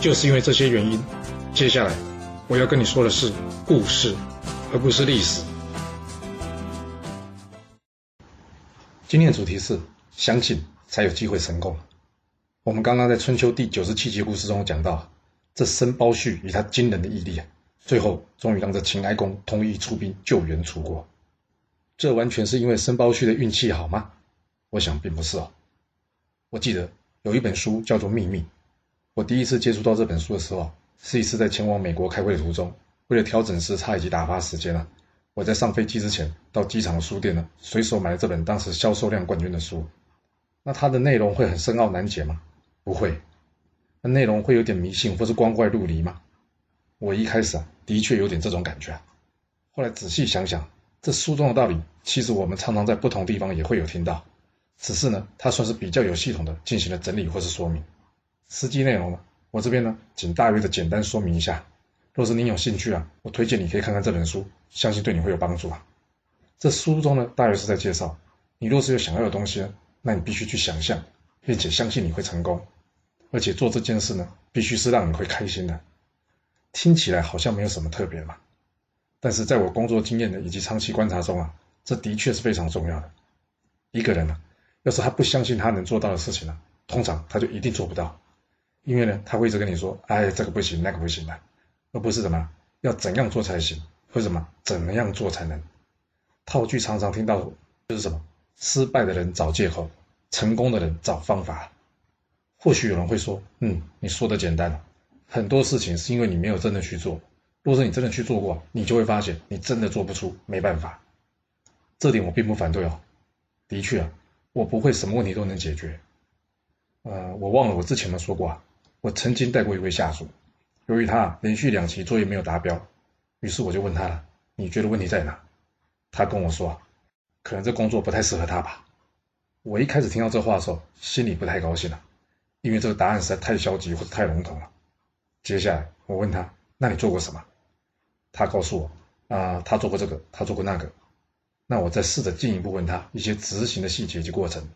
就是因为这些原因，接下来我要跟你说的是故事，而不是历史。今天的主题是相信才有机会成功。我们刚刚在春秋第九十七集故事中讲到，这申包胥以他惊人的毅力，最后终于让这秦哀公同意出兵救援楚国。这完全是因为申包胥的运气好吗？我想并不是哦。我记得有一本书叫做《秘密》。我第一次接触到这本书的时候，是一次在前往美国开会的途中，为了调整时差以及打发时间啊，我在上飞机之前到机场的书店呢，随手买了这本当时销售量冠军的书。那它的内容会很深奥难解吗？不会。那内容会有点迷信或是光怪陆离吗？我一开始啊，的确有点这种感觉。后来仔细想想，这书中的道理，其实我们常常在不同地方也会有听到，只是呢，它算是比较有系统的进行了整理或是说明。实际内容呢，我这边呢，仅大约的简单说明一下。若是您有兴趣啊，我推荐你可以看看这本书，相信对你会有帮助啊。这书中呢，大约是在介绍，你若是有想要的东西，那你必须去想象，并且相信你会成功，而且做这件事呢，必须是让你会开心的。听起来好像没有什么特别嘛，但是在我工作经验的以及长期观察中啊，这的确是非常重要的。一个人呢，要是他不相信他能做到的事情呢，通常他就一定做不到。因为呢，他会一直跟你说，哎，这个不行，那个不行的，而不是什么要怎样做才行，或什么怎么样做才能。套句常常听到就是什么，失败的人找借口，成功的人找方法。或许有人会说，嗯，你说的简单，很多事情是因为你没有真的去做。若是你真的去做过，你就会发现你真的做不出，没办法。这点我并不反对哦。的确啊，我不会什么问题都能解决。呃，我忘了我之前有说过啊。我曾经带过一位下属，由于他连续两期作业没有达标，于是我就问他了：“你觉得问题在哪？”他跟我说：“可能这工作不太适合他吧。”我一开始听到这话的时候，心里不太高兴了，因为这个答案实在太消极或者太笼统了。接下来我问他：“那你做过什么？”他告诉我：“啊，他做过这个，他做过那个。”那我再试着进一步问他一些执行的细节及过程，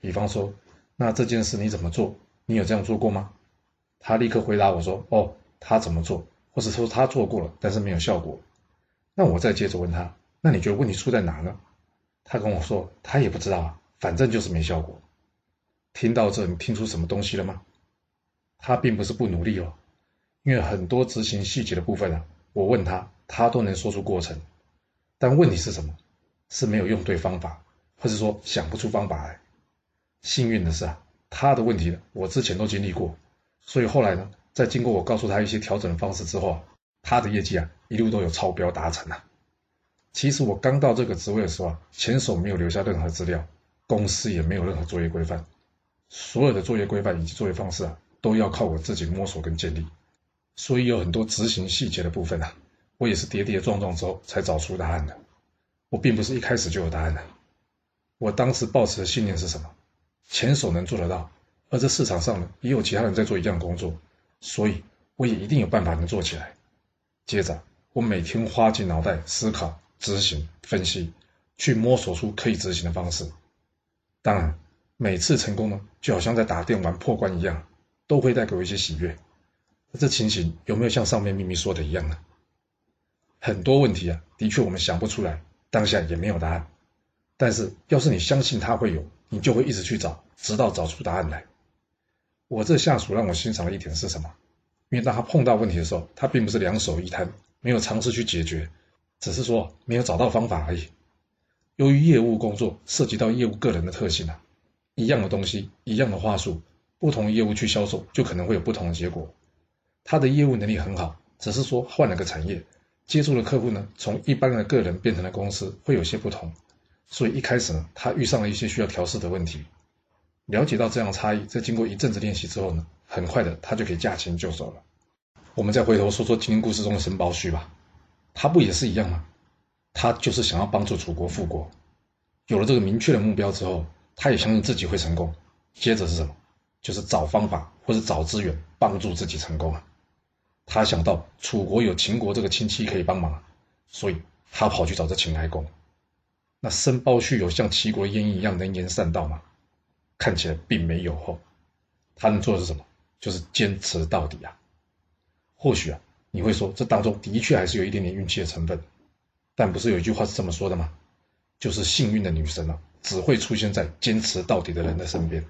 比方说：“那这件事你怎么做？你有这样做过吗？”他立刻回答我说：“哦，他怎么做，或者说他做过了，但是没有效果。”那我再接着问他：“那你觉得问题出在哪呢？”他跟我说：“他也不知道啊，反正就是没效果。”听到这，你听出什么东西了吗？他并不是不努力哦，因为很多执行细节的部分啊，我问他，他都能说出过程。但问题是什么？是没有用对方法，或者说想不出方法来。幸运的是啊，他的问题呢，我之前都经历过。所以后来呢，在经过我告诉他一些调整的方式之后啊，他的业绩啊一路都有超标达成啊。其实我刚到这个职位的时候啊，前手没有留下任何资料，公司也没有任何作业规范，所有的作业规范以及作业方式啊，都要靠我自己摸索跟建立。所以有很多执行细节的部分啊，我也是跌跌撞撞之后才找出答案的。我并不是一开始就有答案的。我当时抱持的信念是什么？前手能做得到。而这市场上呢，也有其他人在做一样工作，所以我也一定有办法能做起来。接着，我每天花尽脑袋思考、执行、分析，去摸索出可以执行的方式。当然，每次成功呢，就好像在打电玩破关一样，都会带给我一些喜悦。这情形有没有像上面秘密说的一样呢？很多问题啊，的确我们想不出来，当下也没有答案。但是，要是你相信它会有，你就会一直去找，直到找出答案来。我这下属让我欣赏的一点是什么？因为当他碰到问题的时候，他并不是两手一摊，没有尝试去解决，只是说没有找到方法而已。由于业务工作涉及到业务个人的特性啊，一样的东西，一样的话术，不同业务去销售，就可能会有不同的结果。他的业务能力很好，只是说换了个产业，接触的客户呢，从一般的个人变成了公司，会有些不同。所以一开始呢，他遇上了一些需要调试的问题。了解到这样差异，在经过一阵子练习之后呢，很快的他就可以驾轻就熟了。我们再回头说说今天故事中的申包胥吧，他不也是一样吗？他就是想要帮助楚国复国，有了这个明确的目标之后，他也相信自己会成功。接着是什么？就是找方法或者找资源帮助自己成功啊。他想到楚国有秦国这个亲戚可以帮忙，所以他跑去找这秦哀公。那申包胥有像齐国燕一样能言善道吗？看起来并没有。后他能做的是什么？就是坚持到底啊。或许啊，你会说这当中的确还是有一点点运气的成分，但不是有一句话是这么说的吗？就是幸运的女神啊，只会出现在坚持到底的人的身边。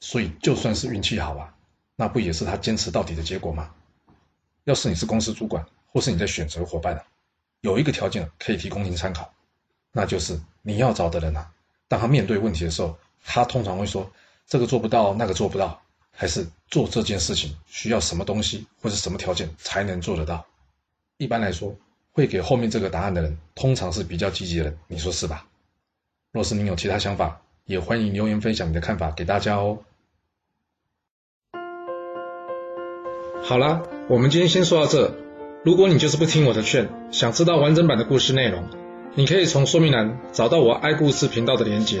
所以就算是运气好啊，那不也是他坚持到底的结果吗？要是你是公司主管，或是你在选择伙伴啊，有一个条件可以提供您参考，那就是你要找的人啊，当他面对问题的时候，他通常会说这个做不到，那个做不到。还是做这件事情需要什么东西或者什么条件才能做得到？一般来说，会给后面这个答案的人，通常是比较积极的人，你说是吧？若是您有其他想法，也欢迎留言分享你的看法给大家哦。好啦，我们今天先说到这。如果你就是不听我的劝，想知道完整版的故事内容，你可以从说明栏找到我爱故事频道的连结。